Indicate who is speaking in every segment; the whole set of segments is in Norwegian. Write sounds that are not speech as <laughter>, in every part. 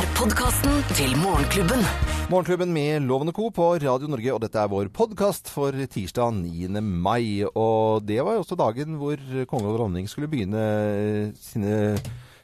Speaker 1: er podkasten til Morgenklubben.
Speaker 2: Morgenklubben med Lovende Co. på Radio Norge, og dette er vår podkast for tirsdag 9. mai. Og det var jo også dagen hvor konge og dronning skulle begynne sine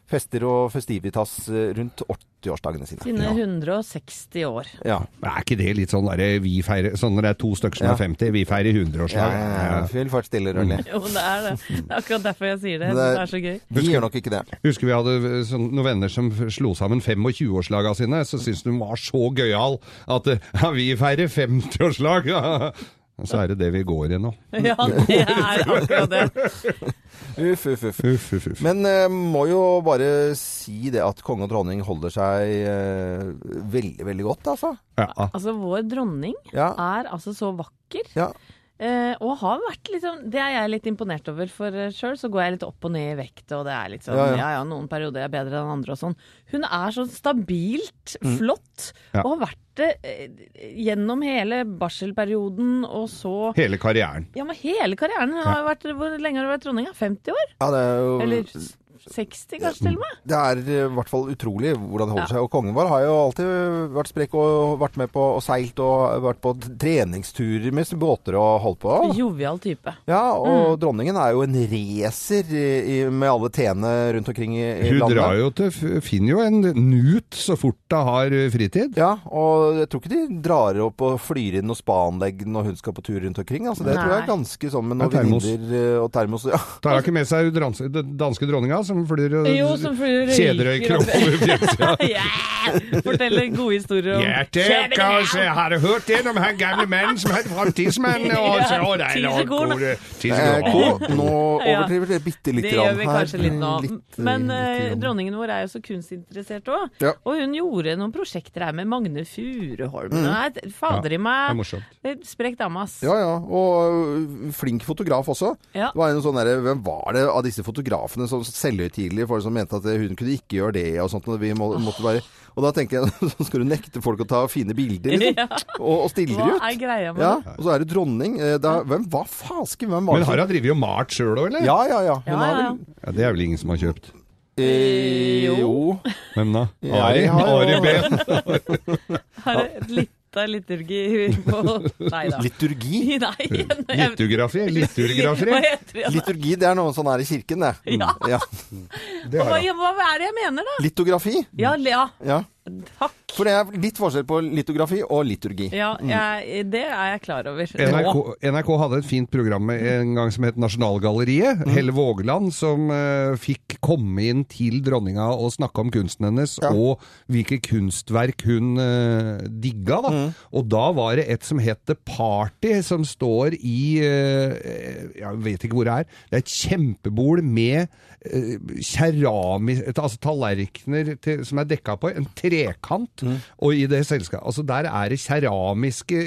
Speaker 2: fester og festivitas rundt 80-årsdagene sine.
Speaker 3: Sine 160 år.
Speaker 2: Ja.
Speaker 4: Er ikke det litt sånn derre vi feirer Sånn når det er to stykker som er 50, vi feirer 100-årslag.
Speaker 2: ja, ja. Full fart stille, rolig. <laughs>
Speaker 3: Jo, det er det. Det er akkurat derfor jeg sier det.
Speaker 2: Det er-
Speaker 3: Det er så gøy.
Speaker 2: Vi gjør nok ikke det.
Speaker 4: Husker vi hadde sånn, noen venner som slo sammen 25-årslaga sine, så syntes de var så gøyal at eh, ja, vi feirer 50-årslag! <laughs> Og så er det det vi går i nå. <laughs>
Speaker 3: Ja, det er akkurat det.
Speaker 2: Uff, uff, uff.
Speaker 4: Uff, uff, uff.
Speaker 2: Men eh, må jo bare si det at konge og dronning holder seg eh, veldig, veldig godt, altså.
Speaker 4: Ja.
Speaker 3: Altså, vår dronning
Speaker 2: Ja.
Speaker 3: er altså så vakker.
Speaker 2: Ja.
Speaker 3: Eh, og har vært sånn Det er jeg litt imponert over, for uh, sjøl så går jeg litt opp og ned i vekt, og det er litt sånn
Speaker 2: Ja,
Speaker 3: ja
Speaker 2: ja.
Speaker 3: ja, noen perioder er bedre enn andre og sånn. Hun er så stabilt
Speaker 2: Mm.
Speaker 3: flott,
Speaker 4: Ja.
Speaker 3: og har vært det eh, gjennom hele barselperioden, og så
Speaker 4: Hele karrieren.
Speaker 3: Ja, men hele karrieren. Vært, hvor lenge har du vært dronning? 50 år?
Speaker 2: Ja, det er jo
Speaker 3: Eller 60 kanskje til og med?
Speaker 2: Det er eh, i hvert fall utrolig hvordan det holder
Speaker 3: Ja.
Speaker 2: seg. Og kongen vår har jo alltid vært sprekk og vært med på og seilt og vært på treningsturer med båter og holdt på.
Speaker 3: Jovial type.
Speaker 2: Ja,
Speaker 3: Mm.
Speaker 2: og dronningen er jo en racer med alle T-ene rundt omkring i, i
Speaker 4: Hun
Speaker 2: landet.
Speaker 4: drar jo til Finner jo en nut så fort hun har fritid.
Speaker 2: Ja, og jeg tror ikke de drar opp og flyr inn noe spaanlegg når hun skal på tur rundt omkring. Altså, det tror jeg er ganske sånn med noen
Speaker 4: Ja, termos.
Speaker 2: eh, og termos. Ja.
Speaker 4: Tar hun ikke med seg den danske dronninga som flyr og
Speaker 3: Jo, som flyr
Speaker 4: og
Speaker 3: røyker
Speaker 4: over kroppen. <laughs>
Speaker 3: yeah! Forteller gode historier om
Speaker 4: Ja, det kanskje Har du hørt det om han gamle mannen som het Framtidsmannen? Og <laughs> så,
Speaker 3: Tisekorn.
Speaker 4: går det-
Speaker 2: Eh, nå overdriver dere bitte litt
Speaker 3: Det gjør vi
Speaker 2: her.
Speaker 3: kanskje litt nå.
Speaker 2: Litt,
Speaker 3: Men
Speaker 2: litt
Speaker 3: eh, dronningen vår er jo så kunstinteressert òg.
Speaker 2: Ja.
Speaker 3: Og hun gjorde noen prosjekter her med Magne Furuholm.
Speaker 2: Mm.
Speaker 3: Fader i meg.
Speaker 4: morsomt.
Speaker 3: Sprek dame, ass.
Speaker 2: Ja, ja. Og øh, flink fotograf også.
Speaker 3: Ja.
Speaker 2: Det var en sånn derre Hvem var det av disse fotografene som selvhøytidelige folk som mente at hun kunne ikke gjøre det og sånt? Og, vi må, måtte bare, og da tenker jeg <laughs> så skal du nekte folk å ta fine bilder, liksom. <laughs>
Speaker 3: Ja.
Speaker 2: Og, og stille
Speaker 3: dem
Speaker 2: de ut.
Speaker 3: er greia med
Speaker 2: Ja,
Speaker 3: det?
Speaker 2: og så er du dronning. Eh, Da, hvem Hva fasken? Hvem var
Speaker 4: Men
Speaker 2: Harald
Speaker 4: har
Speaker 2: jo
Speaker 4: hun drevet og malt sjøl òg, eller?
Speaker 2: Ja, ja, ja. Hun
Speaker 3: Ja, ja,
Speaker 2: vel
Speaker 4: Ja, Det er vel ingen som har kjøpt.
Speaker 2: eh,
Speaker 3: Jo.
Speaker 4: Hvem da? Ari? Ari Behn?
Speaker 3: Har det lita liturgi <laughs> på Nei da.
Speaker 2: Liturgi? <laughs>
Speaker 3: Nei, jeg-
Speaker 4: Liturgrafi?
Speaker 2: Liturgi, det er noe sånn her i kirken, det.
Speaker 3: Ja.
Speaker 2: ja.
Speaker 4: Det
Speaker 3: Hva, hva er det jeg mener, da?
Speaker 2: Litografi.
Speaker 3: Ja, ja.
Speaker 2: Ja.
Speaker 3: Takk.
Speaker 2: For det er litt forskjell på litografi og liturgi.
Speaker 3: Ja, jeg, det er jeg klar over.
Speaker 4: NRK, NRK hadde et fint program en gang som het Nasjonalgalleriet. Helle Vågeland som uh, fikk komme inn til dronninga og snakke om kunsten hennes,
Speaker 2: Ja.
Speaker 4: og hvilke kunstverk hun uh, digga. Da. Og da var det et som het The Party, som står i uh, Jeg vet ikke hvor det er. Det er et kjempebol med uh, kerami... Altså tallerkener til, som er dekka på en trekant. Og i det selskapet Altså der er det keramiske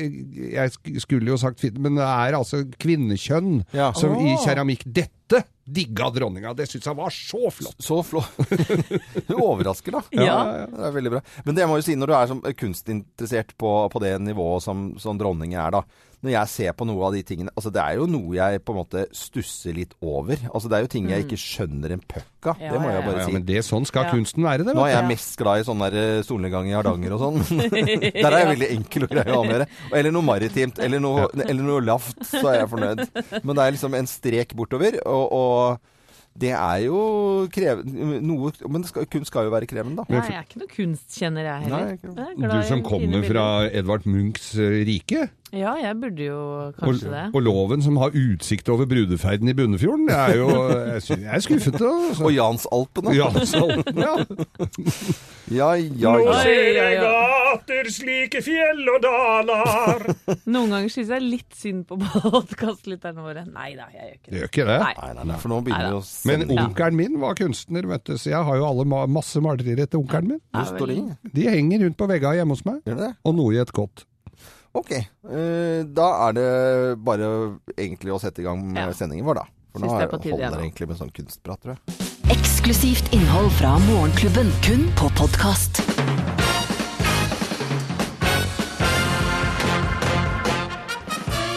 Speaker 4: Jeg skulle jo sagt fint, men det er altså kvinnekjønn
Speaker 2: Ja.
Speaker 4: som i
Speaker 3: Åh.
Speaker 4: keramikk. Dette digga dronninga! Det syns jeg var så flott!
Speaker 2: Så flott. <laughs> Du overrasker, da.
Speaker 3: Ja.
Speaker 2: Det er veldig bra. Men det må jo si, når du er som kunstinteressert på, på det nivået som, som dronning er, da. Når jeg ser på noe av de tingene Altså, det er jo noe jeg på en måte stusser litt over. Altså, det er jo ting jeg ikke skjønner en pucka.
Speaker 3: Ja,
Speaker 2: det må jeg
Speaker 3: bare
Speaker 2: bare
Speaker 4: Ja,
Speaker 2: si.
Speaker 4: men det, sånn skal
Speaker 3: Ja.
Speaker 4: kunsten være, det.
Speaker 2: Nå er jeg
Speaker 3: Ja.
Speaker 2: mest glad i sånn der eh, solnedgang i Hardanger og sånn. <laughs> <laughs> Der er jeg veldig enkel og grei å ha å gjøre. Eller noe maritimt, eller noe, eller noe lavt, så er jeg fornøyd. Men det er liksom en strek bortover, og, og det er jo krevende noe, Men det skal, kunst skal jo være krevende, da.
Speaker 3: Nei, jeg er ikke noe kunstkjenner, jeg heller.
Speaker 2: Nei, ikke-
Speaker 3: Jeg er
Speaker 4: Du som kommer fra Edvard Munchs eh, rike.
Speaker 3: Ja, jeg burde jo
Speaker 4: Og,
Speaker 3: kanskje det.
Speaker 4: og loven som har utsikt over brudeferden i Bunnefjorden. Det er jo <laughs> Jeg, er skuffet. Også.
Speaker 2: Og Jansalpene.
Speaker 4: Ja, så, <laughs> ja.
Speaker 2: Ja, ja, Nå
Speaker 3: ser jeg
Speaker 4: gater slike fjell og daler <laughs>
Speaker 3: Noen ganger syns jeg litt synd på podkastlytterne våre. Nei da, jeg gjør ikke
Speaker 4: Det
Speaker 3: det.
Speaker 4: gjør ikke det.
Speaker 3: Nei.
Speaker 2: Nei, nei, for nå begynner vi å
Speaker 4: Men onkelen min var kunstner, vet du, så jeg har jo alle ma masse malerier etter onkelen min.
Speaker 2: De?
Speaker 4: De henger rundt på veggene hjemme hos meg,
Speaker 2: Gjør det det?
Speaker 4: og noe i et kott.
Speaker 2: Ok. eh, da er det bare egentlig å sette i gang med
Speaker 3: Ja.
Speaker 2: sendingen vår, da. For nå
Speaker 3: det er
Speaker 2: er,
Speaker 3: tide,
Speaker 2: holder det egentlig med sånn kunstprat, tror jeg.
Speaker 1: Eksklusivt innhold fra Morgenklubben, kun på podkast.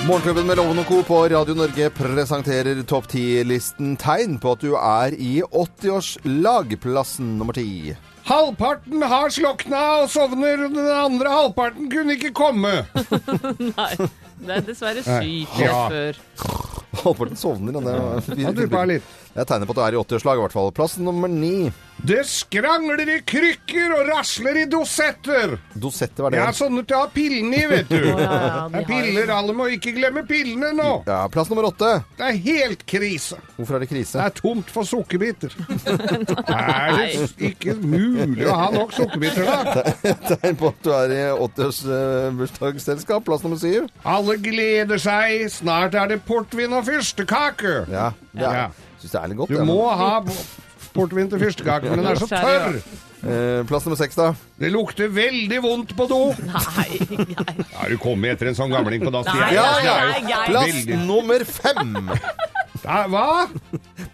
Speaker 2: Morgenklubben med Loven og Co. på Radio Norge presenterer topp 10-listen tegn på at du er i 80-årslag, plassen nummer 10.
Speaker 4: Halvparten har slokna og sovner, den andre halvparten kunne ikke komme. <laughs>
Speaker 3: Nei, det er dessverre sykt
Speaker 4: Ja.
Speaker 3: før.
Speaker 2: Halvparten sovner. og Det er
Speaker 4: Han du, litt.
Speaker 2: Jeg tegner på at du er i 80-årslag, i hvert fall. Plass nummer ni.
Speaker 4: Det skrangler i krykker og rasler i dosetter.
Speaker 2: Dosetter, hva er det?
Speaker 4: Ja, sånne til å ha pillene i, vet du.
Speaker 3: oh, <laughs> ja, ja, de
Speaker 4: Det er
Speaker 3: har
Speaker 4: piller, alle må ikke glemme pillene nå.
Speaker 2: Ja, Plass nummer åtte.
Speaker 4: Det er helt krise.
Speaker 2: Hvorfor er det krise?
Speaker 4: Det er tomt for sukkerbiter. <laughs> Er det ikke mulig å ha nok sukkerbiter, da? <laughs>
Speaker 2: Tegn på at du er i 80-årsbursdagsselskap. Plass nummer syv.
Speaker 4: Alle gleder seg. Snart er det portvin og fyrstekake.
Speaker 2: Ja, det er,
Speaker 4: Ja.
Speaker 2: Synes det er litt godt.
Speaker 4: Du
Speaker 2: ja, men-
Speaker 4: må ha portvin til fyrstekake, men den er så <laughs> tørr.
Speaker 2: Eh, plass nummer seks, da.
Speaker 4: Det lukter veldig vondt på do. <laughs>
Speaker 3: Nei, nei.
Speaker 4: Ja, du kommer etter en sånn gamling på dass.
Speaker 3: Nei.
Speaker 2: Plass nummer fem.
Speaker 4: Da, hva?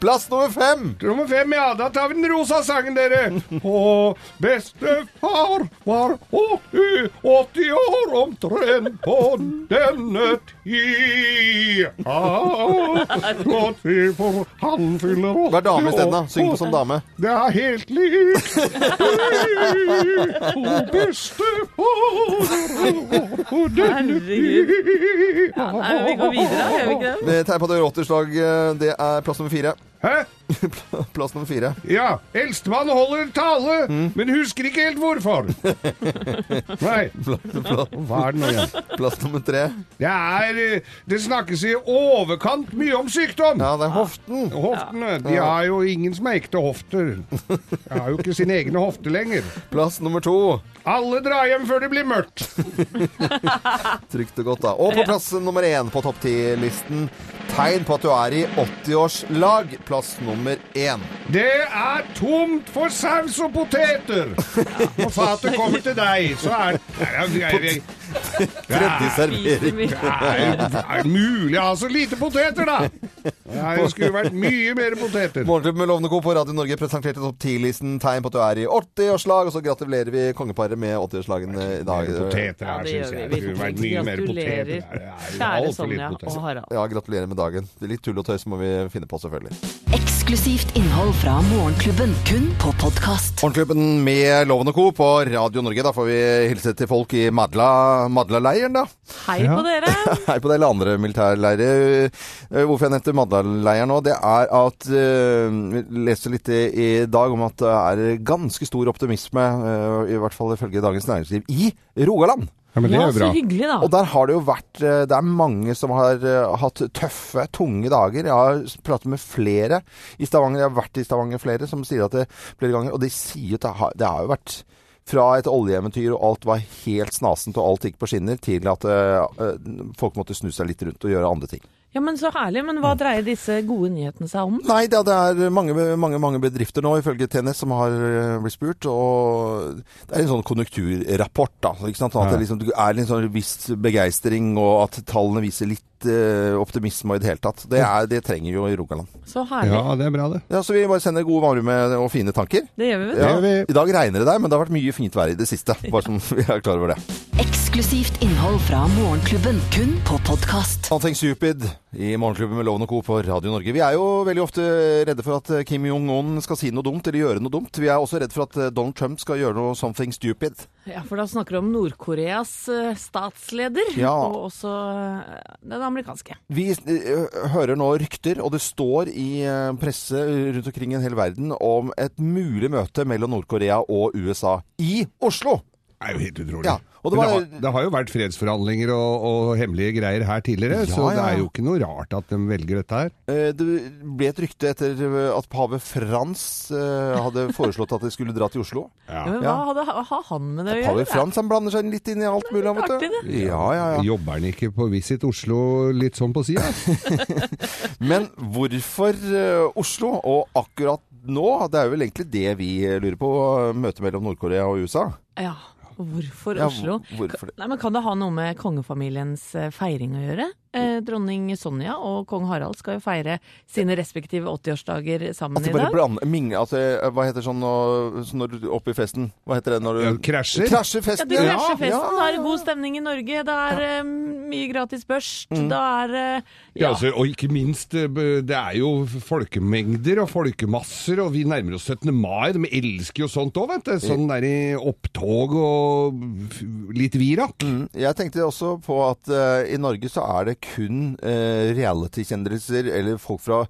Speaker 2: Plass nummer fem.
Speaker 4: Nummer fem, ja. Da tar vi den rosa sangen, dere. Å, bestefar var 80, 80 år omtrent på denne tid. Ah, godt vi for han fyller 80
Speaker 2: Vær dame isteden, da. Syng på som dame.
Speaker 4: Det er helt likt. Å, bestefar på denne tid.
Speaker 3: Nei, vi går videre, gjør vi ikke det?
Speaker 2: I 80-årslag. eh, Det er plass nummer fire.
Speaker 4: Hæ?
Speaker 2: Plass nummer fire.
Speaker 4: Ja, eldstemann holder tale, men husker ikke helt hvorfor. <laughs> Nei. Hva er det nå igjen?
Speaker 2: Plass nummer tre.
Speaker 4: Det er eh, Det snakkes i overkant mye om sykdom.
Speaker 2: Ja, det er hoften.
Speaker 4: Hoftene. De har jo ingen som er ekte hofter. De har jo ikke sine egne hofter lenger.
Speaker 2: Plass nummer to.
Speaker 4: Alle drar hjem før det blir mørkt. <laughs>
Speaker 2: Trygt og godt, da. Og på plass nummer én på topp ti-listen. Tegn på at du er i 80-årslag. Plass nummer én.
Speaker 4: Det er tomt for saus og poteter. <laughs> Når fatet kommer til deg, så er det <laughs>
Speaker 2: Tredje servering.
Speaker 3: Det.
Speaker 4: Er det mulig å ha så lite poteter, da? Det skulle vært mye mer poteter.
Speaker 2: Morgenklubben med Lovende Co. på Radio Norge presenterte topp 10-listen tegn på at du er i 80-årslag. Og så gratulerer vi kongeparet med 80-årslagen i dag.
Speaker 4: Poteter her, syns jeg.
Speaker 3: vi.
Speaker 4: Det skulle vært mye mer poteter. Er
Speaker 3: kjære Sonja og Harald.
Speaker 2: Ja, gratulerer med dagen. Litt tull og tøys må vi finne på, selvfølgelig.
Speaker 1: Eksklusivt innhold fra Morgenklubben, kun på podkast.
Speaker 2: Morgenklubben med Loven og Co. på Radio Norge. Da får vi hilse til folk i Madla- Madla-leiren, da.
Speaker 3: Hei på dere! <laughs>
Speaker 2: Hei på dere eller andre militærleirer. Eh, Hvorfor jeg nevnte Madla-leiren nå, det er at eh, Vi leste litt i, dag om at det er ganske stor optimisme, eh, i hvert fall ifølge Dagens Næringsliv, i Rogaland.
Speaker 4: Ja, men det
Speaker 3: Ja,
Speaker 4: er jo
Speaker 3: så hyggelig, da.
Speaker 2: Og der har det jo vært Det er mange som har hatt tøffe, tunge dager. Jeg har pratet med flere i Stavanger. Jeg har vært i Stavanger flere som sier at det flere ganger Og de sier at det har, det har jo vært fra et oljeeventyr og alt var helt snasent og alt gikk på skinner, til at eh, folk måtte snu seg litt rundt og gjøre andre ting.
Speaker 3: Ja, men Så herlig. Men hva dreier disse gode nyhetene seg om?
Speaker 2: Nei, det, det er mange, mange, mange bedrifter nå, ifølge TNS, som har eh, blitt spurt. Og det er en sånn konjunkturrapport, da. Ikke sant? Sånn at det liksom er en sånn viss begeistring, og at tallene viser litt eh, optimisme i det hele tatt. Det, er, det trenger vi jo i Rogaland.
Speaker 3: Så herlig.
Speaker 4: Ja, det er bra, det.
Speaker 2: Ja, Så vi bare sender gode varme og fine tanker.
Speaker 3: Det gjør vi, vet du.
Speaker 2: Ja,
Speaker 4: gjør vi.
Speaker 2: I dag regner det der, men det har vært mye fint vær i det siste. <laughs> Bare som vi er klar over det.
Speaker 1: Eksklusivt innhold fra Morgenklubben, kun på podkast.
Speaker 2: Something Stupid i Morgenklubben med Loven og Co. på Radio Norge. Vi er jo veldig ofte redde for at Kim Jong-un skal si noe dumt eller gjøre noe dumt. Vi er også redde for at eh, Donald Trump skal gjøre noe something stupid.
Speaker 3: Ja, For da snakker du om Nord-Koreas eh, statsleder,
Speaker 2: Ja.
Speaker 3: og også eh, den amerikanske.
Speaker 2: Vi eh, hører nå rykter, og det står i eh, presse rundt omkring i en hel verden, om et mulig møte mellom Nord-Korea og USA i Oslo.
Speaker 4: Det er jo helt utrolig.
Speaker 2: Ja, og det var-
Speaker 4: det, har, det har jo vært fredsforhandlinger og, og hemmelige greier her tidligere,
Speaker 2: Ja,
Speaker 4: så det er jo ikke noe rart at de velger dette her.
Speaker 2: Eh, Det ble et rykte etter eh, at pave Frans eh, hadde foreslått at de skulle dra til Oslo.
Speaker 3: Ja, men hva hadde, har han med det å gjøre? Pave?
Speaker 2: Frans han blander seg litt inn i alt mulig, vet du. Ja, ja, ja.
Speaker 4: Jobber han ikke på Visit Oslo litt sånn på sida? <laughs>
Speaker 2: Men hvorfor Oslo? Og akkurat nå, det er vel egentlig det vi lurer på, møtet mellom Nord-Korea og USA.
Speaker 3: Ja, Hvorfor
Speaker 2: Ja,
Speaker 3: Oslo?
Speaker 2: hvorfor?
Speaker 3: Nei, men Kan det ha noe med kongefamiliens eh, feiring å gjøre? Eh, dronning Sonja og kong Harald skal jo feire sine respektive 80-årsdager sammen
Speaker 2: At de
Speaker 3: i
Speaker 2: bare
Speaker 3: dag.
Speaker 2: blander minge, altså, Hva heter sånn når, når du oppe i festen? Hva heter det når du
Speaker 4: Ja, krasjer.
Speaker 2: Krasjer
Speaker 3: Ja,
Speaker 2: festen!
Speaker 3: du krasjer festen. Da er det god stemning i Norge. Det er eh, mye gratis børst.
Speaker 2: Mm.
Speaker 3: Da er det
Speaker 4: Ja, altså, og ikke minst, eh, det er jo folkemengder og folkemasser, og vi nærmer oss 17. mai. De elsker jo sånt òg, vet du. Sånn der i opptog og litt virak.
Speaker 2: Mm. Jeg tenkte også på at uh, i Norge så er det kun uh, reality-kjendiser eller folk fra,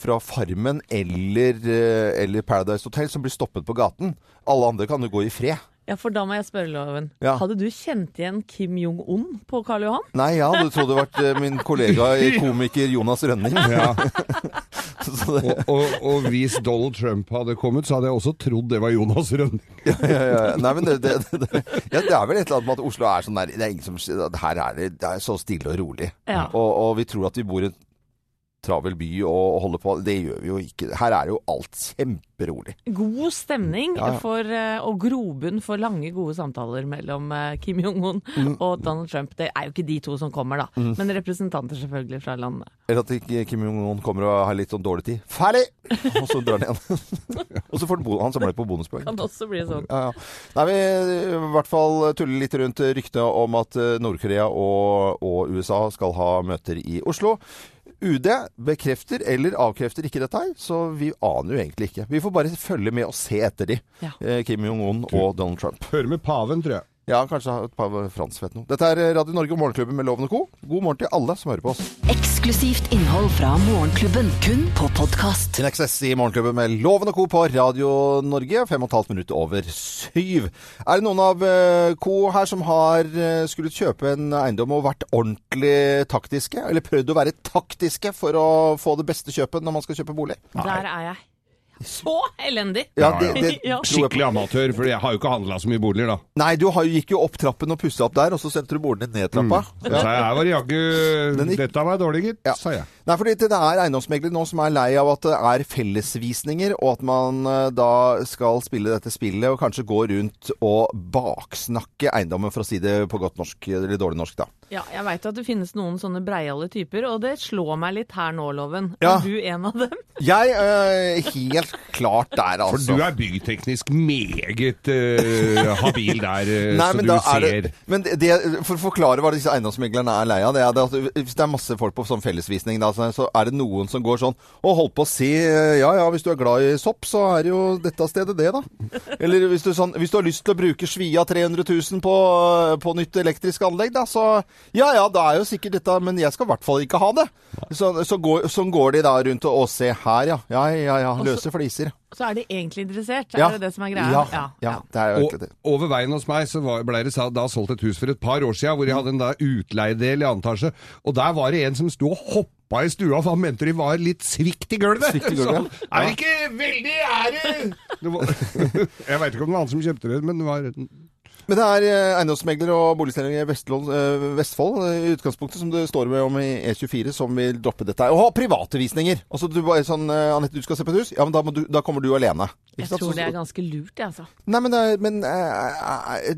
Speaker 2: fra Farmen eller, eh, eller Paradise Hotel som blir stoppet på gaten. Alle andre kan jo gå i fred.
Speaker 3: Ja, for da må jeg spørre, Loven.
Speaker 2: Ja.
Speaker 3: Hadde du kjent igjen Kim Jong-un på Karl Johan?
Speaker 2: Nei, jeg hadde trodd det vært eh, min kollega <laughs> komiker Jonas Rønning.
Speaker 4: Ja. <laughs>
Speaker 2: Så det,
Speaker 4: Og, og, og hvis Donald Trump hadde kommet, så hadde jeg også trodd det var Jonas Rønning. <laughs>
Speaker 2: ja, ja, ja. Nei, men det, det, det, ja, det er vel et eller annet med at Oslo er sånn der det er ingen som, Her er det, det er så stille og rolig.
Speaker 3: Ja.
Speaker 2: Og, og vi tror at vi bor i en travel by og, holde på. Det gjør vi jo ikke. Her er jo alt kjemperolig.
Speaker 3: God stemning
Speaker 2: Ja, ja.
Speaker 3: For, eh, og grobunn for lange, gode samtaler mellom eh, Kim Jong-un
Speaker 2: Mm.
Speaker 3: og Donald Trump. Det er jo ikke de to som kommer, da, men representanter selvfølgelig fra landet.
Speaker 2: Eller at Kim Jong-un kommer og har litt sånn dårlig tid. Ferdig! Og så drar han igjen. <laughs> og så får han, han samler på bonuspoeng.
Speaker 3: Kan også bli sånn.
Speaker 2: Ja, ja. Nei, vi i hvert fall tuller litt rundt ryktet om at eh, Nord-Korea og, og USA skal ha møter i Oslo. UD bekrefter eller avkrefter ikke dette her, så vi aner jo egentlig ikke. Vi får bare følge med og se etter de.
Speaker 3: Ja.
Speaker 2: Eh, Kim Jong-un og Donald Trump.
Speaker 4: Hører med paven, tror jeg.
Speaker 2: Ja, kanskje et par Frans vet noe. Dette er Radio Norge og Morgenklubben med Loven og Co. God morgen til alle som hører på oss.
Speaker 1: Eksklusivt innhold fra Morgenklubben, kun på podkast.
Speaker 2: In Excess i Morgenklubben med Loven og Co. på Radio Norge, fem og et halvt minutt over syv. Er det noen av eh, Co her som har eh, skulle kjøpe en eiendom og vært ordentlig taktiske? Eller prøvd å være taktiske for å få det beste kjøpet når man skal kjøpe bolig?
Speaker 3: Der er jeg. Så elendig!
Speaker 2: Ja,
Speaker 4: Ja,
Speaker 2: det, det <laughs>
Speaker 3: Ja.
Speaker 4: Skikkelig amatør, for jeg har jo ikke handla så mye boliger, da.
Speaker 2: Nei, du har, gikk jo opp trappen og pussa opp der, og så sendte du bordene ned trappa.
Speaker 4: Så jeg var jaggu Dette var dårlig, gitt,
Speaker 2: Ja.
Speaker 4: sa jeg.
Speaker 2: Nei, fordi det er eiendomsmeglere nå som er lei av at det er fellesvisninger, og at man eh, da skal spille dette spillet og kanskje gå rundt og baksnakke eiendommen, for å si det på godt norsk, eller dårlig norsk, da.
Speaker 3: Ja, jeg veit at det finnes noen sånne breiale typer, og det slår meg litt her nå, Loven.
Speaker 2: Ja.
Speaker 3: Er du en av dem? <laughs>
Speaker 2: Jeg er helt klart der, altså.
Speaker 4: For du er byggteknisk meget øh, habil der, eh,
Speaker 2: Nei,
Speaker 4: så du
Speaker 2: er
Speaker 4: ser
Speaker 2: det, men det, For å forklare hva disse eiendomsmeglerne er lei av, det er at hvis det er masse folk på sånn fellesvisning, da, så så er det noen som går sånn og holdt på å si ja ja, hvis du er glad i sopp, så er jo dette stedet det, da. <laughs> Eller hvis du, sånn, hvis du har lyst til å bruke svia 300 000 på, på nytt elektrisk anlegg, da, så ja ja, da er jo sikkert dette, men jeg skal i hvert fall ikke ha det. Så, så går, sånn går de da rundt og, og se her, ja. Ja ja ja, løse fliser.
Speaker 3: Så er de egentlig interessert?
Speaker 2: Ja.
Speaker 3: Er det det som er greia?
Speaker 2: Ja, ja, det er jo
Speaker 4: Og
Speaker 2: egentlig det.
Speaker 4: over veien hos meg så var- ble det sa- da solgt et hus for et par år siden, hvor jeg hadde en da utleiedel i annen etasje. Og der var det en som sto og hoppa i stua, for han mente de var litt svikt i gulvet.
Speaker 2: Svikt i gulvet,
Speaker 4: Så, er det ikke veldig er var, <laughs> jeg veit ikke om det var han som kjøpte det, men det var
Speaker 2: Men det er eh, eiendomsmegler og boligselger i Vestfold, eh, Vestfold eh, i utgangspunktet, som det står med om i E24, som vil droppe dette. Og ha private visninger! Altså, du bare sånn Anette, du skal se på et hus? Ja, men da, må du, da kommer du alene. Ikke
Speaker 3: Jeg
Speaker 2: sant?
Speaker 3: tror det er ganske lurt, jeg, altså.
Speaker 2: Nei, men, det men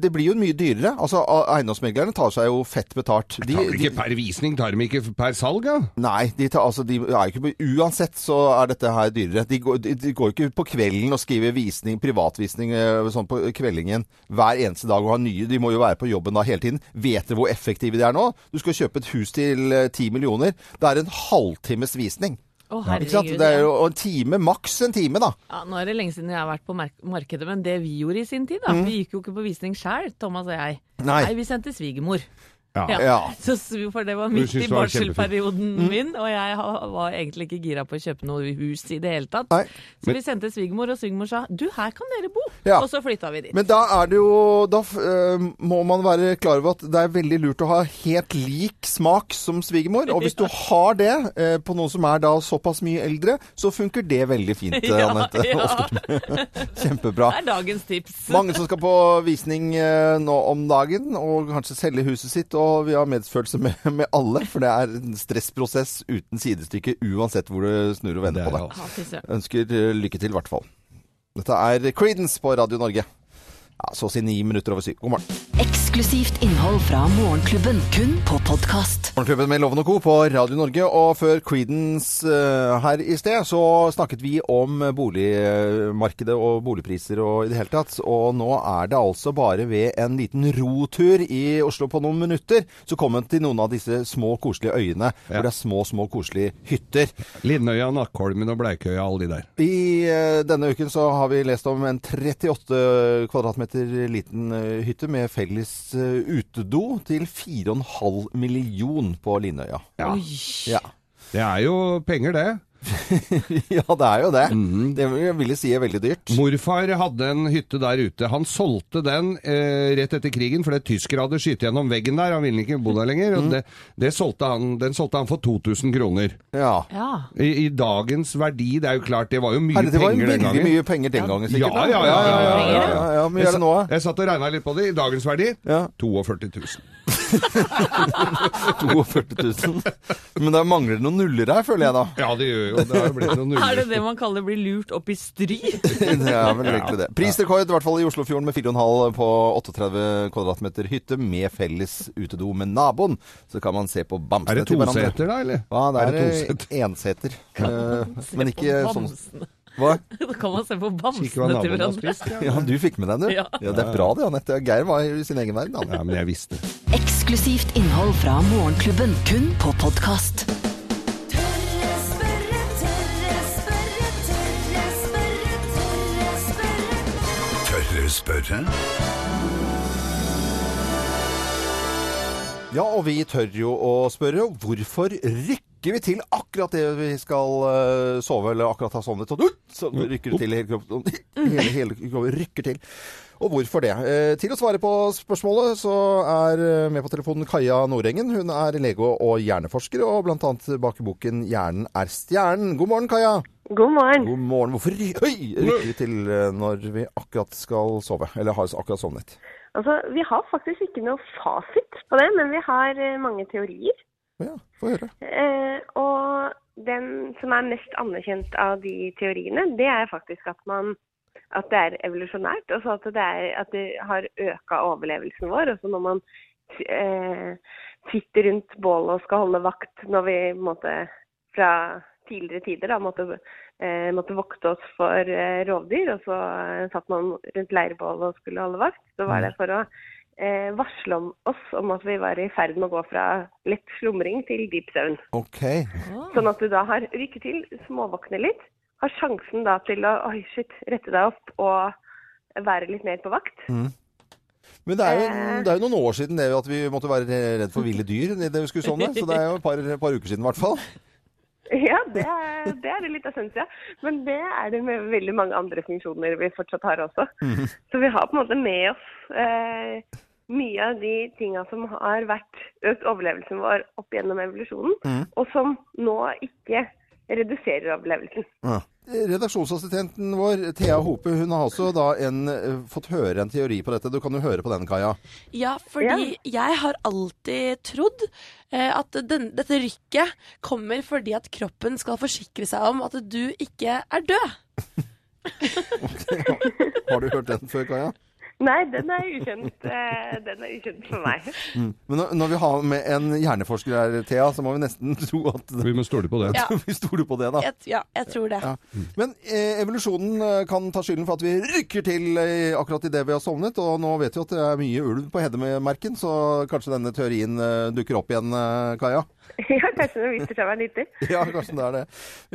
Speaker 2: det blir jo mye dyrere. Altså, eiendomsmeglerne tar seg jo fett betalt. De,
Speaker 4: Tar de ikke per visning, tar de ikke per salg, da?
Speaker 2: nei, de tar, altså, de er ikke Uansett så er dette her dyrere. De går, de, de går ikke på kvelden og skriver visning, privatvisning sånn på kveldingen hver eneste dag og ha nye. De må jo være på jobben da hele tiden. Vet dere hvor effektive de er nå? Du skal kjøpe et hus til eh, ti millioner. Det er en halvtimes visning.
Speaker 3: Å, herregud.
Speaker 2: Det er jo en time, maks en time, da.
Speaker 3: Ja, nå er det lenge siden jeg har vært på mark markedet, men det vi gjorde i sin tid, da Vi gikk jo ikke på visning sjøl, Thomas og jeg.
Speaker 2: Nei. Nei.
Speaker 3: vi sendte svigermor.
Speaker 4: Ja.
Speaker 2: Ja.
Speaker 3: Så, for det var midt i barselperioden
Speaker 2: Mm.
Speaker 3: min, og jeg var egentlig ikke gira på å kjøpe noe hus i det hele tatt.
Speaker 2: Nei.
Speaker 3: Så vi sendte svigermor, og svigermor sa 'du, her kan dere bo'.
Speaker 2: Ja.
Speaker 3: Og så flytta vi dit.
Speaker 2: Men da er det jo Da eh, må man være klar over at det er veldig lurt å ha helt lik smak som svigermor. Og hvis du har det eh, på noen som er da såpass mye eldre, så funker det veldig fint, <laughs>
Speaker 3: Ja,
Speaker 2: Anette.
Speaker 3: ja. <laughs>
Speaker 2: Kjempebra.
Speaker 3: Det er dagens tips.
Speaker 2: Mange som skal på visning eh, nå om dagen, og kanskje selge huset sitt. Og vi har medfølelse med, med alle, for det er en stressprosess uten sidestykke uansett hvor du snur og vender
Speaker 4: Det
Speaker 2: på det.
Speaker 3: Ja.
Speaker 2: Ønsker eh, lykke til, i hvert fall. Dette er Creedence på Radio Norge. Ja, så å si ni minutter over syv. God morgen.
Speaker 1: Eksklusivt innhold fra Morgenklubben, kun på podkast.
Speaker 2: Morgenklubben med Loven og Co. på Radio Norge. Og før Creedence uh, her i sted, så snakket vi om boligmarkedet og boligpriser og i det hele tatt. Og nå er det altså bare ved en liten rotur i Oslo på noen minutter, så kom en til noen av disse små, koselige øyene. Hvor det er små, små, koselige hytter.
Speaker 4: Lindøya, Nakkholmen og Bleikøya, alle de der.
Speaker 2: I uh, denne uken så har vi lest om en 38 kvadratmeter liten uh, hytte med felles utedo til 4,5 million på Linøya.
Speaker 4: Ja.
Speaker 2: Ja.
Speaker 4: Det er jo penger, det. <laughs>
Speaker 2: ja, det er jo det.
Speaker 4: Mhm.
Speaker 2: Det vil jeg si er veldig dyrt.
Speaker 4: Morfar hadde en hytte der ute. Han solgte den eh, rett etter krigen fordi tyskere hadde skutt gjennom veggen der. Han ville ikke bo der lenger.
Speaker 2: Mm.
Speaker 4: Og det, det solgte han, den solgte han for 2000 kroner.
Speaker 2: Ja.
Speaker 3: Ja.
Speaker 4: I, I dagens verdi, det er jo klart, det var jo mye
Speaker 2: Herre, det var jo
Speaker 4: penger den
Speaker 2: veldig
Speaker 4: gangen.
Speaker 2: mye penger den gangen, sikkert.
Speaker 4: Ja, ja, ja, ja, ja, ja, ja.
Speaker 2: ja, ja, Mye er det nå, da?
Speaker 4: Jeg satt og regna litt på det. I dagens verdi
Speaker 2: Ja.
Speaker 4: 42 000.
Speaker 2: 42 000. Men da mangler det noen nuller her, føler jeg da.
Speaker 4: Ja, det gjør jo det. har blitt noen nuller. <laughs>
Speaker 3: Er det det man kaller bli lurt opp i stry? <laughs>
Speaker 2: Det er vel egentlig det. Prisrekord, i hvert fall i Oslofjorden, med 4,5 på 38 kvadratmeter hytte med felles utedo med naboen. Så kan man se på
Speaker 4: Er
Speaker 2: bamsene
Speaker 4: det
Speaker 2: til hverandre.
Speaker 4: toseter da, eller?
Speaker 2: Ja, det
Speaker 4: Er
Speaker 2: er,
Speaker 4: det
Speaker 2: enseter. <laughs> Eh, men ikke sånn. Hva? <laughs>
Speaker 3: Da kan man se på bamsene til hverandre.
Speaker 4: spist. <laughs> Ja.
Speaker 2: Ja, du fikk med deg den, du.
Speaker 3: Ja.
Speaker 2: Ja, det er bra det, Anette. Geir var i sin egen verden. han.
Speaker 4: ja, men jeg visste.
Speaker 1: Eksklusivt innhold fra Morgenklubben, kun på podkast.
Speaker 5: Tørre spørre,
Speaker 2: Ja, og vi tør jo å spørre hvorfor rykker vi til akkurat det vi skal eh, sove, eller akkurat ha sovnet, og så rykker det til hele kroppen. Hele, hele kroppen rykker til. Og hvorfor det? Eh, til å svare på spørsmålet så er eh, med på telefonen Kaja Nordengen. Hun er lege og hjerneforsker, og annet bak i boken 'Hjernen er stjernen'. God morgen, Kaja.
Speaker 6: God morgen.
Speaker 2: God morgen. Hvorfor ry rykker vi til eh, når vi akkurat skal sove, eller har akkurat sovnet?
Speaker 6: Altså, vi har faktisk ikke noe fasit på det, men vi har eh, mange teorier.
Speaker 2: Ja, få høre.
Speaker 6: Eh, og den som er mest anerkjent av de teoriene, det er faktisk at, man, at det er evolusjonært. Og så at det, er, at det har øka overlevelsen vår. Og så når man eh, sitter rundt bålet og skal holde vakt når vi måtte, fra tidligere tider da, måtte, måtte vokte oss for eh, rovdyr, og så eh, satt man rundt leirbålet og skulle holde vakt, så var det for å eh, varsle om oss om at vi var i ferd med å gå fra lett slumring til dyp søvn.
Speaker 2: Ok.
Speaker 6: Sånn at du da har rykket til, småvåkne litt, har sjansen da til å oi, shit, rette deg opp og være litt mer på vakt.
Speaker 2: Men det er, jo, det er jo noen år siden det at vi måtte være redd for ville dyr det vi skulle sånne, Så det er jo et par, par uker siden i hvert fall. <laughs>
Speaker 6: Ja, det er, det er det litt essens, ja. Men det er det med veldig mange andre funksjoner vi fortsatt har også. Så vi har på en måte med oss eh, mye av de tinga som har vært økt overlevelsen vår opp gjennom evolusjonen, og som nå ikke reduserer overlevelsen.
Speaker 2: Ja. Redaksjonsassistenten vår, Thea Hope, hun har også da en, eh, fått høre en teori på dette. Du kan jo høre på den, Kaja.
Speaker 7: Ja, fordi jeg har alltid trodd eh, at den, dette rykket kommer fordi at kroppen skal forsikre seg om at du ikke er død. <laughs>
Speaker 2: Har du hørt den før, Kaja?
Speaker 6: Nei, den er ukjent. Eh, den er ukjent for meg.
Speaker 2: Men når, når vi har med en hjerneforsker her, Thea, så må vi nesten <laughs> tro at
Speaker 4: Vi må stole på det.
Speaker 7: Ja. <laughs>
Speaker 2: vi stoler på det, da.
Speaker 7: Jeg, ja, jeg tror det.
Speaker 2: Ja. Men eh, evolusjonen eh, kan ta skylden for at vi rykker til eh, akkurat idet vi har sovnet. Og nå vet vi at det er mye ulv på Hedmarken, så kanskje denne teorien eh, dukker opp igjen, Kaja? <laughs>
Speaker 6: Ja, kanskje den viser seg å være nyttig.
Speaker 2: Ja, kanskje det er det.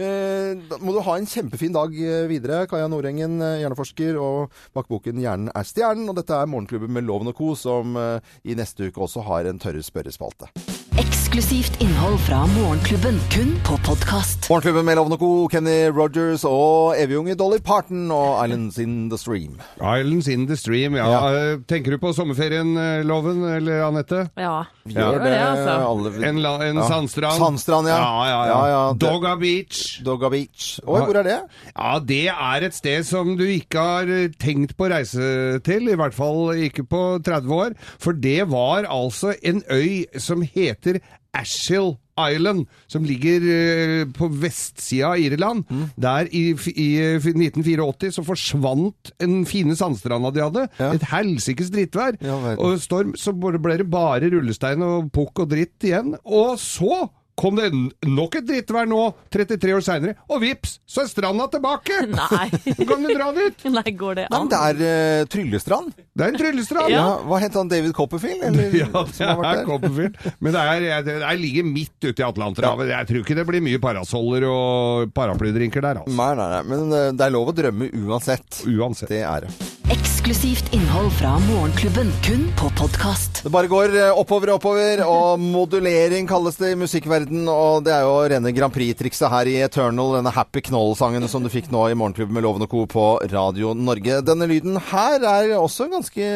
Speaker 2: Eh, da må du ha en kjempefin dag videre. Kaja Nordengen, hjerneforsker, og bak boken 'Hjernen er stjernen'. Og dette er Morgenklubben med Loven og Co., som eh, i neste uke også har en tørre spørrespalte.
Speaker 1: Eksklusivt innhold fra Morgenklubben, kun på podkast.
Speaker 2: Morgenklubben med Loven og Co., Kenny Rogers og evigunge Dolly Parton og 'Islands in the Stream'.
Speaker 4: Islands in the stream, ja. ja. Tenker du på sommerferien, eh, Loven, eller Anette?
Speaker 3: Ja.
Speaker 2: Gjør
Speaker 3: det, altså.
Speaker 2: alle
Speaker 4: En, la, en
Speaker 2: Ja.
Speaker 4: sandstrand?
Speaker 2: Sandstrand, ja.
Speaker 4: Ja, ja, ja.
Speaker 2: Ja, ja,
Speaker 4: Dogga Beach.
Speaker 2: Dogga Beach. Oi, hvor er det?
Speaker 4: Ja, det er et sted som du ikke har eh, tenkt på å reise til, i hvert fall ikke på 30 år. For det var altså en øy som heter Ashill Island, som ligger eh, på vestsida av Irland.
Speaker 2: Mm.
Speaker 4: Der i, i eh, 1984 så forsvant en fine sandstranda de hadde.
Speaker 2: Ja.
Speaker 4: Et helsikes drittvær.
Speaker 2: Ja,
Speaker 4: og storm, så ble det bare rullestein og pukk og dritt igjen. Og så kom det nok et drittvær nå, 33 år seinere, og vips, så er stranda tilbake! <laughs>
Speaker 3: Nei.
Speaker 4: Kan du dra dit! <laughs>
Speaker 3: Nei, går det
Speaker 2: Nei,
Speaker 3: an?
Speaker 2: men det er uh, Tryllestrand.
Speaker 4: Det er en tryllestrand!
Speaker 2: Ja. Hva het han David Copperfield? Eller, <laughs>
Speaker 4: Ja, det er? Copperfield. Men det, er, det det ligger midt ute i Atlanterhavet. Jeg tror ikke det blir mye parasoller og paraplydrinker der, altså.
Speaker 2: Nei, nei, nei. Men eh, det er lov å drømme uansett.
Speaker 4: Uansett.
Speaker 2: Det er det.
Speaker 1: Eksklusivt innhold fra Morgenklubben, kun på podkast.
Speaker 2: Det bare går eh, oppover og oppover, og modulering kalles det i musikkverden, og det er jo rene Grand Prix-trikset her i Eternal, denne Happy Knoll-sangen som du fikk nå i Morgenklubben med Loven og Co. på Radio Norge. Denne lyden her er også ganske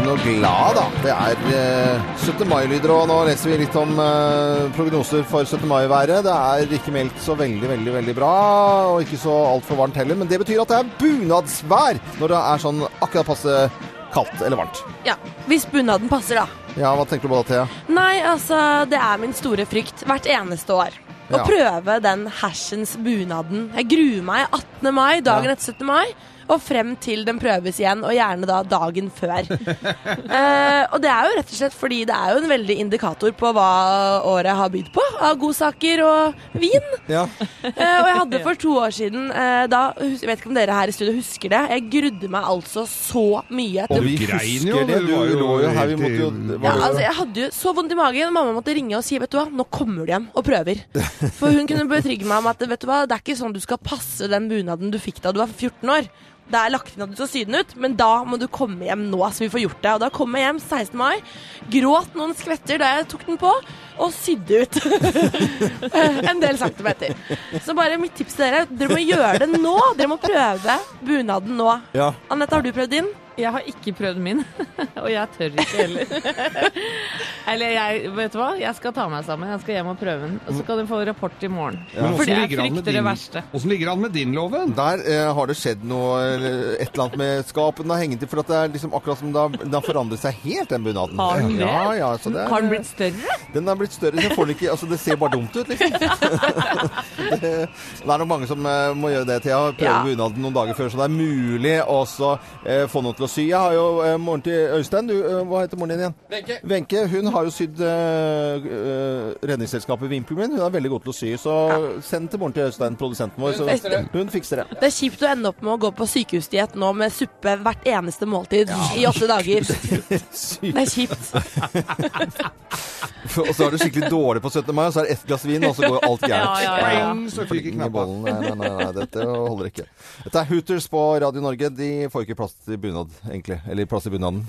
Speaker 2: fin og glad, da. Det er eh, 17. mai-lyder, og nå leser vi litt om eh, prognoser for 17. mai-været. Det er ikke meldt så veldig, veldig, veldig bra, og ikke så altfor varmt heller, men det betyr at det er bunadsvær når det er sånn akkurat passe kaldt eller varmt.
Speaker 7: Ja, Hvis bunaden passer, da.
Speaker 2: Ja, hva tenker du på da, Thea?
Speaker 7: Nei, altså, det er min store frykt hvert eneste år. Å
Speaker 2: Ja.
Speaker 7: prøve den hersens bunaden. Jeg gruer meg 18. mai, dagen etter 17. mai, og frem til den prøves igjen, og gjerne da dagen før. <laughs> eh, og det er jo rett og slett fordi det er jo en veldig indikator på hva året har bydd på, av godsaker og vin.
Speaker 2: Ja.
Speaker 7: Eh, og jeg hadde for to år siden eh, da, Jeg vet ikke om dere her i studio husker det. Jeg grudde meg altså så mye.
Speaker 2: Og vi
Speaker 4: grein jo,
Speaker 2: det. Du
Speaker 4: var jo
Speaker 2: lå jo her, vi måtte jo
Speaker 7: Ja, altså Jeg hadde jo så vondt i magen. Mamma måtte ringe og si vet du hva, nå kommer du hjem og prøver. <laughs> For hun kunne betrygge meg om at vet du hva, det er ikke sånn du skal passe den bunaden du fikk da du var 14 år. Det er lagt inn at du skal sy den ut, men da må du komme hjem nå, så vi får gjort det. Og da kom jeg hjem 16. mai, gråt noen skvetter da jeg tok den på, og sydde ut <laughs> en del centimeter. Så bare mitt tips til dere, dere må gjøre det nå. Dere må prøve bunaden nå.
Speaker 2: Ja.
Speaker 7: Anette, har du prøvd din?
Speaker 3: Jeg har ikke prøvd min, <laughs> og jeg tør ikke heller. <laughs> Eller jeg, vet du hva, jeg skal ta meg sammen. Jeg skal hjem og prøve den. Og så kan du få rapport i morgen. Ja.
Speaker 4: For
Speaker 3: jeg
Speaker 4: med
Speaker 3: frykter det verste.
Speaker 4: åssen ligger han med din loven?
Speaker 2: Der eh, har det skjedd noe, eller et eller annet med skapet den har hengt i, for at det er liksom akkurat som det har, forandret seg helt, den bunaden.
Speaker 3: Har den det?
Speaker 2: Ja, ja, det er,
Speaker 3: Har den blitt større?
Speaker 2: Den er blitt større, så får den ikke, altså det ser bare dumt ut, liksom. <laughs> <laughs> det, det er nok mange som eh, må gjøre det, Thea. Prøve
Speaker 7: Ja.
Speaker 2: bunaden noen dager før, så det er mulig også eh, få noe til å sy. Jeg har jo eh, moren til Øystein, du, eh, hva heter moren din igjen? Wenche. Wenche, hun har jo sydd redningsselskapet Vimpelmin. Hun er veldig god til å sy, så send til moren til Øystein, produsenten vår. Så,
Speaker 7: fikser det.
Speaker 2: hun fikser det.
Speaker 7: Det er kjipt å ende opp med å gå på sykehusdiett nå med suppe hvert eneste måltid i åtte dager. <laughs> Det er kjipt.
Speaker 2: Og så har du skikkelig dårlig på 17. mai, og så er det ett glass vin, og så går alt gærent.
Speaker 3: Ja, ja, ja.
Speaker 4: Så fyker
Speaker 2: knappen. Nei, nei, nei, nei, dette holder ikke. Dette er Hooters på Radio Norge. De får ikke plass til bunad, egentlig. Eller plass i bunaden.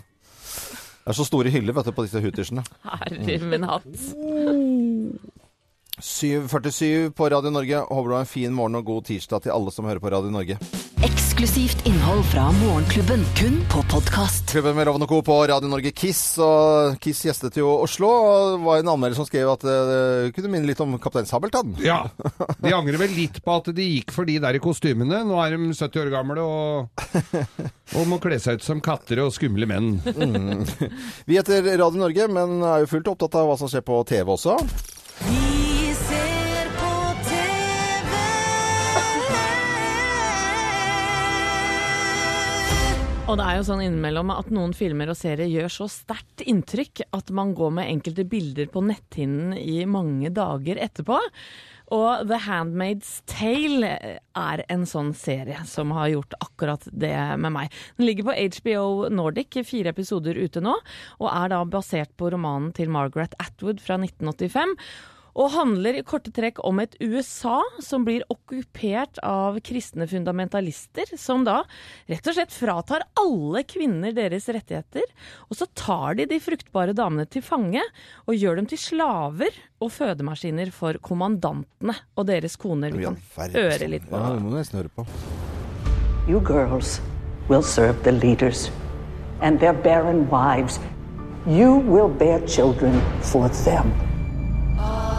Speaker 2: Det er så store hyller vet du, på disse Hootersene.
Speaker 3: Herre min hatt.
Speaker 2: 7.47 på Radio Norge. Håper du har en fin morgen og god tirsdag til alle som hører på Radio Norge.
Speaker 1: Eksklusivt innhold fra Morgenklubben, kun på podkast.
Speaker 2: Klubben med Loven og Co. på Radio Norge Kiss. Og Kiss gjestet jo Oslo. Og det var en anmelder som skrev at eh, det kunne minne litt om Kaptein Sabeltann. <laughs>
Speaker 4: Ja. De angrer vel litt på at de gikk for de der i kostymene. Nå er de 70 år gamle og, og må kle seg ut som katter og skumle menn. <laughs>
Speaker 2: Vi heter Radio Norge, men er jo fullt opptatt av hva som skjer på TV også.
Speaker 5: Vi
Speaker 3: Og det er jo sånn innimellom at noen filmer og serier gjør så sterkt inntrykk at man går med enkelte bilder på netthinnen i mange dager etterpå. Og The Handmaid's Tale er en sånn serie som har gjort akkurat det med meg. Den ligger på HBO Nordic, fire episoder ute nå, og er da basert på romanen til Margaret Atwood fra 1985. Og handler i korte trekk om et USA som blir okkupert av kristne fundamentalister, som da rett og slett fratar alle kvinner deres rettigheter. Og så tar de de fruktbare damene til fange og gjør dem til slaver og fødemaskiner for kommandantene og deres koner. Vi kan høre litt på
Speaker 2: Ja, det må nesten høre på.
Speaker 8: You girls will serve the leaders and their barren wives. You will bear children for them.
Speaker 9: There's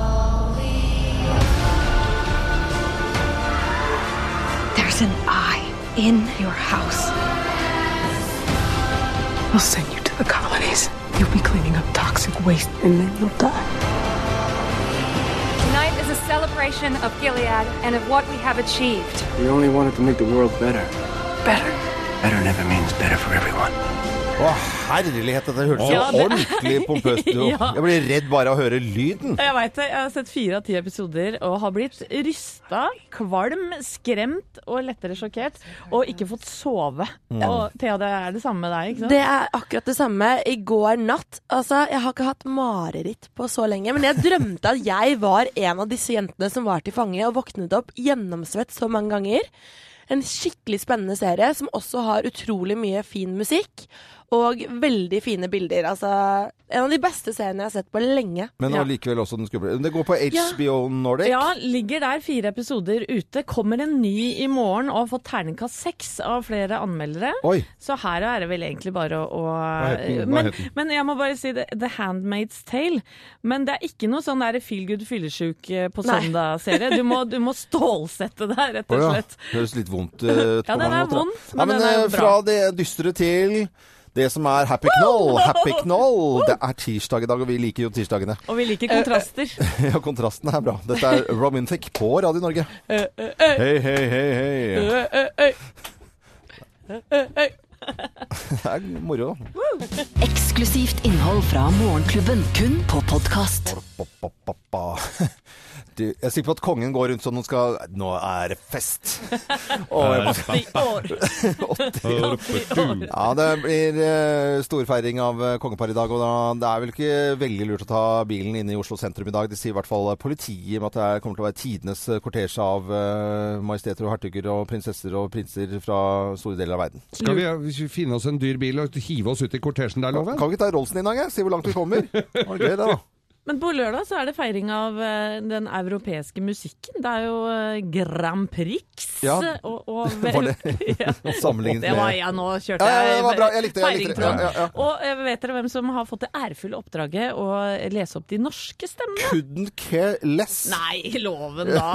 Speaker 9: an eye in your house. We'll send you to the colonies. You'll be cleaning up toxic waste and then you'll die.
Speaker 10: Tonight is a celebration of Gilead and of what we have achieved.
Speaker 11: We only wanted to make the world better. Better. Better never means better for everyone.
Speaker 2: Å, herlighet, dette hørtes
Speaker 3: Ja,
Speaker 2: jo
Speaker 3: det-
Speaker 2: ordentlig pompøst ut. <laughs>
Speaker 3: Ja.
Speaker 2: Jeg blir redd bare av å høre lyden.
Speaker 3: Jeg veit det. Jeg har sett fire av ti episoder og har blitt rysta, kvalm, skremt og lettere sjokkert. Og ikke fått sove.
Speaker 7: Mm.
Speaker 3: Og Thea, det er det samme med deg, ikke sant?
Speaker 7: Det er akkurat det samme. I går natt Altså, jeg har ikke hatt mareritt på så lenge, men jeg drømte at jeg var en av disse jentene som var til fange, og våknet opp gjennomsvett så mange ganger. En skikkelig spennende serie som også har utrolig mye fin musikk. Og veldig fine bilder. Altså, en av de beste seriene jeg har sett på lenge.
Speaker 2: Men
Speaker 3: Ja.
Speaker 2: allikevel også den skumle. Det går på HBO Nordic.
Speaker 3: Ja, ligger der fire episoder ute. Kommer en ny i morgen og har fått terningkast seks av flere anmeldere.
Speaker 2: Oi.
Speaker 3: Så her er det vel egentlig bare å, å men, men jeg må bare si det, The Handmaid's Tale. Men det er ikke noe sånn der feel good fyllesyk eh, på søndag-serie. Du, du må stålsette deg, rett og
Speaker 2: ja.
Speaker 3: slett.
Speaker 2: Høres litt vondt ut. på
Speaker 3: Ja, den er
Speaker 2: vondt,
Speaker 3: men,
Speaker 2: Ja,
Speaker 3: men
Speaker 2: men
Speaker 3: den er
Speaker 2: eh,
Speaker 3: bra.
Speaker 2: fra det dystre til det som er happy knoll. Happy knoll. Det er tirsdag i dag, og vi liker jo tirsdagene.
Speaker 3: Og vi liker kontraster. <laughs>
Speaker 2: Ja, kontrasten er bra. Dette er Robin Thicke på Radio Norge.
Speaker 3: Eh, eh, eh.
Speaker 2: Hei, hei, hei, hei.
Speaker 3: Eh, eh, eh. Eh, eh. <laughs>
Speaker 2: Det er moro, da.
Speaker 1: Eksklusivt innhold fra Morgenklubben, kun på podkast. <laughs>
Speaker 2: Du, jeg er sikker på at kongen går rundt sånn og skal Nå er det fest! <laughs> Og jeg
Speaker 3: 80 år.
Speaker 2: 80 år. Ja, det blir eh, storfeiring av eh, kongepar i dag, og da, det er vel ikke veldig lurt å ta bilen inn i Oslo sentrum i dag. Det sier i hvert fall politiet med at det er- kommer til å være tidenes eh, kortesje av eh, majesteter og hertuger og prinsesser og prinser fra store deler av verden.
Speaker 4: Skal vi, hvis vi finne oss en dyr bil og hive oss ut i kortesjen der, Loven?
Speaker 2: Kan vi ikke ta Rolsen i dag, jeg? Si hvor langt vi kommer? Det var gøy, det, da.
Speaker 3: Men på lørdag så er det feiring av eh, den europeiske musikken. Det er jo eh, Grand Prix.
Speaker 2: Ja.
Speaker 3: Og, og <laughs>
Speaker 2: Var det <laughs>
Speaker 3: ja. <laughs>
Speaker 2: sammenlignet
Speaker 3: Det var
Speaker 2: med
Speaker 3: ja, nå kjørte
Speaker 2: Ja, ja,
Speaker 3: jeg
Speaker 2: det var bra. Jeg likte det, jeg likte det. Ja, ja, ja.
Speaker 3: Og eh, vet dere hvem som har fått det ærefulle oppdraget å lese opp de norske stemmene?
Speaker 2: Couldn't care less.
Speaker 3: Nei, loven da.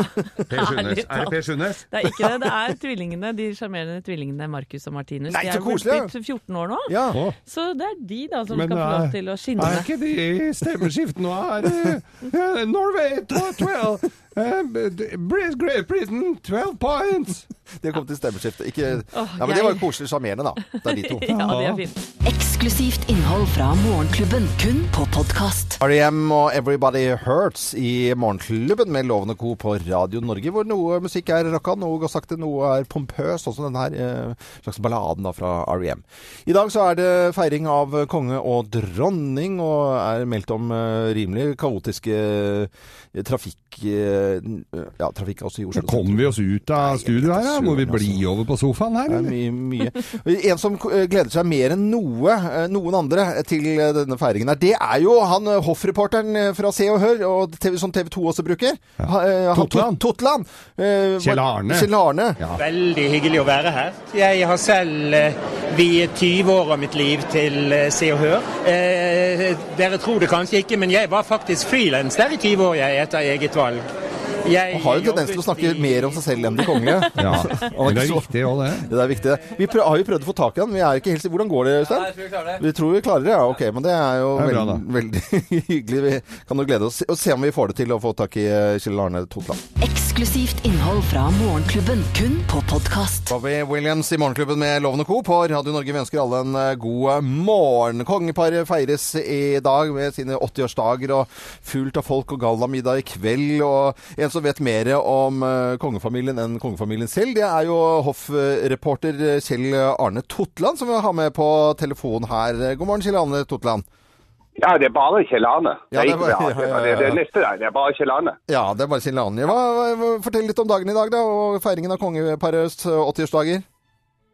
Speaker 4: Per Sundnes. Er det. Per Sundnes?
Speaker 3: Det er ikke det. Det er tvillingene, de sjarmerende tvillingene Marcus og Martinus.
Speaker 2: Nei, så
Speaker 3: koselig! De
Speaker 2: er
Speaker 3: blitt 14 år nå.
Speaker 2: Ja.
Speaker 3: Så det er de da som
Speaker 4: Men
Speaker 3: skal få lov til å skinne.
Speaker 4: Er ikke de stemmeskift nå? Er eh, Norway 12, eh, Great Britain 12 points! <laughs>
Speaker 2: De har kommet til stemmeskiftet. Ikke Ja, men det var jo koselig sjarmerende, da. Det er de to. <laughs>
Speaker 3: Ja, det er fint.
Speaker 1: Eksklusivt innhold fra Morgenklubben, kun på podkast.
Speaker 2: R.E.M. og Everybody Hurts i Morgenklubben med Lovende Co. på Radio Norge, hvor noe musikk er rocka, noe går sakte, noe er pompøs, sånn som denne her eh, slags balladen da fra R.E.M. I dag så er det feiring av konge og dronning, og er meldt om eh, rimelig kaotiske eh, trafikk... ja, trafikk også i Oslo.
Speaker 4: Kommer vi oss ut av studio her, da? Må vi
Speaker 2: bli altså.
Speaker 4: over på sofaen her?
Speaker 2: Det er mye, mye. En som eh, gleder seg mer enn noe, eh, noen andre til eh, denne feiringen her, det er jo han hoffreporteren fra Se og Hør, og TV, som TV 2 også bruker. Eh,
Speaker 4: Totland.
Speaker 2: Totland.
Speaker 4: Kjell Arne.
Speaker 2: Kjell Arne.
Speaker 12: Veldig hyggelig å være her. Jeg har selv viet 20 år av mitt liv til Se og Hør. Eh, dere tror det kanskje ikke, men jeg var faktisk frilans der i 20 år, jeg, etter eget valg. Jeg
Speaker 2: Han har jo tendens til å snakke mer om seg selv enn de kongelige. <laughs>
Speaker 4: Ja, men det er viktig òg, det.
Speaker 2: Det er viktig. Vi prøv, har jo prøvd å få tak i han, vi er ikke helt sikre. Hvordan går det, Øystein? Vi tror vi klarer det, ja. Ok, men det er jo
Speaker 4: Det er bra,
Speaker 2: veld, veldig <laughs> hyggelig. Vi kan jo glede oss og se om vi får det til å få tak i eh, Kjell Arne Totland.
Speaker 1: Eksklusivt innhold fra Morgenklubben, kun på podkast.
Speaker 2: Bobby Williams i Morgenklubben med Loven og Co. på Radio Norge. Vi ønsker alle en eh, god morgen. Kongeparet feires i dag med sine 80-årsdager og fullt av folk og gallamiddag i kveld. Og en som vet mer om eh, kongefamilien enn kongefamilien selv, det er jo hoffreporter Kjell Arne Totland som vi har med på telefon her. God morgen, Kjell Arne Totland.
Speaker 13: Ja, det er bare Kjell Arne.
Speaker 2: Ja,
Speaker 13: det, er ikke det, <laughs>
Speaker 2: ja, ja, ja.
Speaker 13: det, er neste der. Det er bare Kjell Arne.
Speaker 2: Ja, det er bare Kjell Arne. Hva, fortell litt om dagen i dag, da, og feiringen av kongeparets 80-årsdager.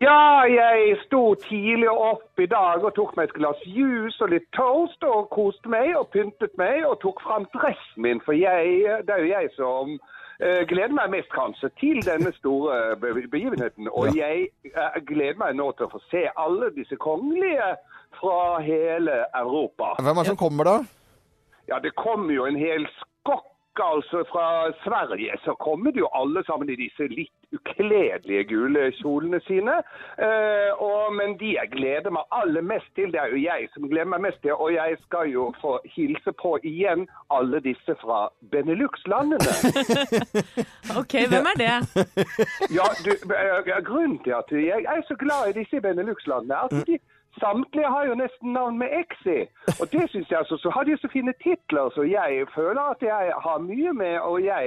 Speaker 13: Ja, jeg sto tidlig opp i dag og tok meg et glass juice og litt toast og koste meg og pyntet meg og tok fram dressen min, for jeg, det er jo jeg som uh, gleder meg mest kanskje til denne store begivenheten. Og jeg uh, gleder meg nå til å få se alle disse kongelige fra hele Europa.
Speaker 2: Hvem er det som kommer da?
Speaker 13: Ja, det kommer jo en hel skokk altså fra Sverige. Så kommer det jo alle sammen i disse litt ukledelige gule kjolene sine. Eh, og, men de jeg gleder meg aller mest til, det er jo jeg som gleder meg mest til. Og jeg skal jo få hilse på igjen alle disse fra Benelux-landene. <laughs>
Speaker 3: Ok, hvem er det?
Speaker 13: Ja, du, eh, grunnen til at jeg er så glad i disse Benelux-landene, er at de samtlige har jo nesten navn med X i. Og det synes jeg altså, så har de så fine titler, så jeg føler at jeg har mye med, og jeg,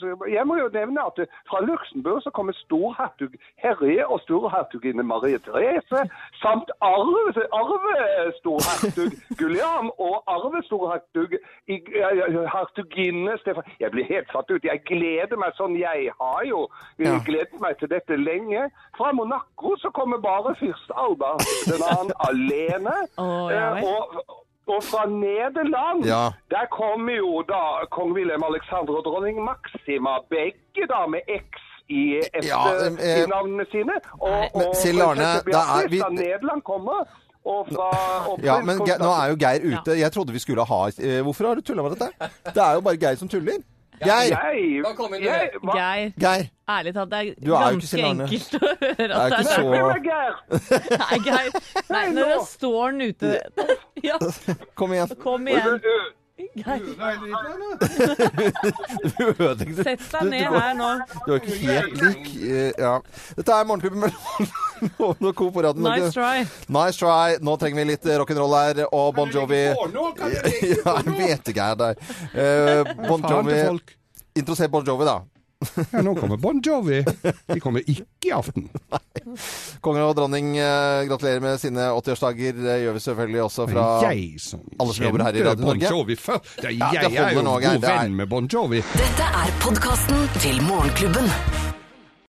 Speaker 13: så jeg må jo nevne at fra Luxembourg så kommer storhertug Herre og storhertuginne Marie Therese, samt arve, arvestorhertug Guliam og arvestorhertug eh, hertuginne Stefan. Jeg blir helt satt ut. Jeg gleder meg sånn. Jeg har jo
Speaker 2: Ja.
Speaker 13: gledet meg til dette lenge. Fra Monaco så kommer bare fyrst Albert den alene.
Speaker 3: Oh, ja
Speaker 13: Eh, og, og fra Nederland,
Speaker 2: Ja.
Speaker 13: der kommer jo da kong Wilhelm Alexander og dronning Maxima, begge da med X i, etter,
Speaker 2: Ja, eh,
Speaker 13: i navnene sine. Og,
Speaker 2: Men
Speaker 13: og
Speaker 2: Sild Arne, da er- vi-
Speaker 13: fra Nederland kommer. Og fra og
Speaker 2: Ja, men Geir, nå er jo Geir ute. Jeg trodde vi skulle ha eh, Hvorfor har du tulla med dette? Det er jo bare Geir som tuller. Geir!
Speaker 3: Geir,
Speaker 2: Geir.
Speaker 3: ærlig talt, det er
Speaker 2: Du er
Speaker 3: ganske enkelt å høre
Speaker 2: Det er
Speaker 3: at
Speaker 2: ikke
Speaker 3: det
Speaker 2: så
Speaker 13: er Geir? <laughs>
Speaker 3: Nei, Geir. Nei, når det står den ute <laughs> Ja,
Speaker 2: Kom igjen.
Speaker 3: kom igjen. <laughs> Sett deg ned her nå.
Speaker 2: Du er ikke helt lik. eh, Ja. Dette er Morgenklubben med Loven og Co. på Radio
Speaker 3: Nice try.
Speaker 2: Nice try. Nå trenger vi litt rock'n'roll her, og Bon Jovi <laughs> Ja, jeg vet ikke, jeg. Eh, bon Jovi
Speaker 4: folk.
Speaker 2: Introduser Bon Jovi, da.
Speaker 4: Ja, nå kommer Bon Jovi. De kommer ikke i aften.
Speaker 2: Kongen og dronning eh, gratulerer med sine 80-årsdager. Det gjør vi selvfølgelig også fra
Speaker 4: jeg som
Speaker 2: alle som jobber her i Radio
Speaker 4: Bon
Speaker 2: Norge.
Speaker 4: Jovi før. Ja,
Speaker 2: Ja, det
Speaker 4: jeg er jo
Speaker 2: nå,
Speaker 4: god
Speaker 2: er-
Speaker 4: venn med Bon Jovi.
Speaker 1: Dette er podkasten til Morgenklubben.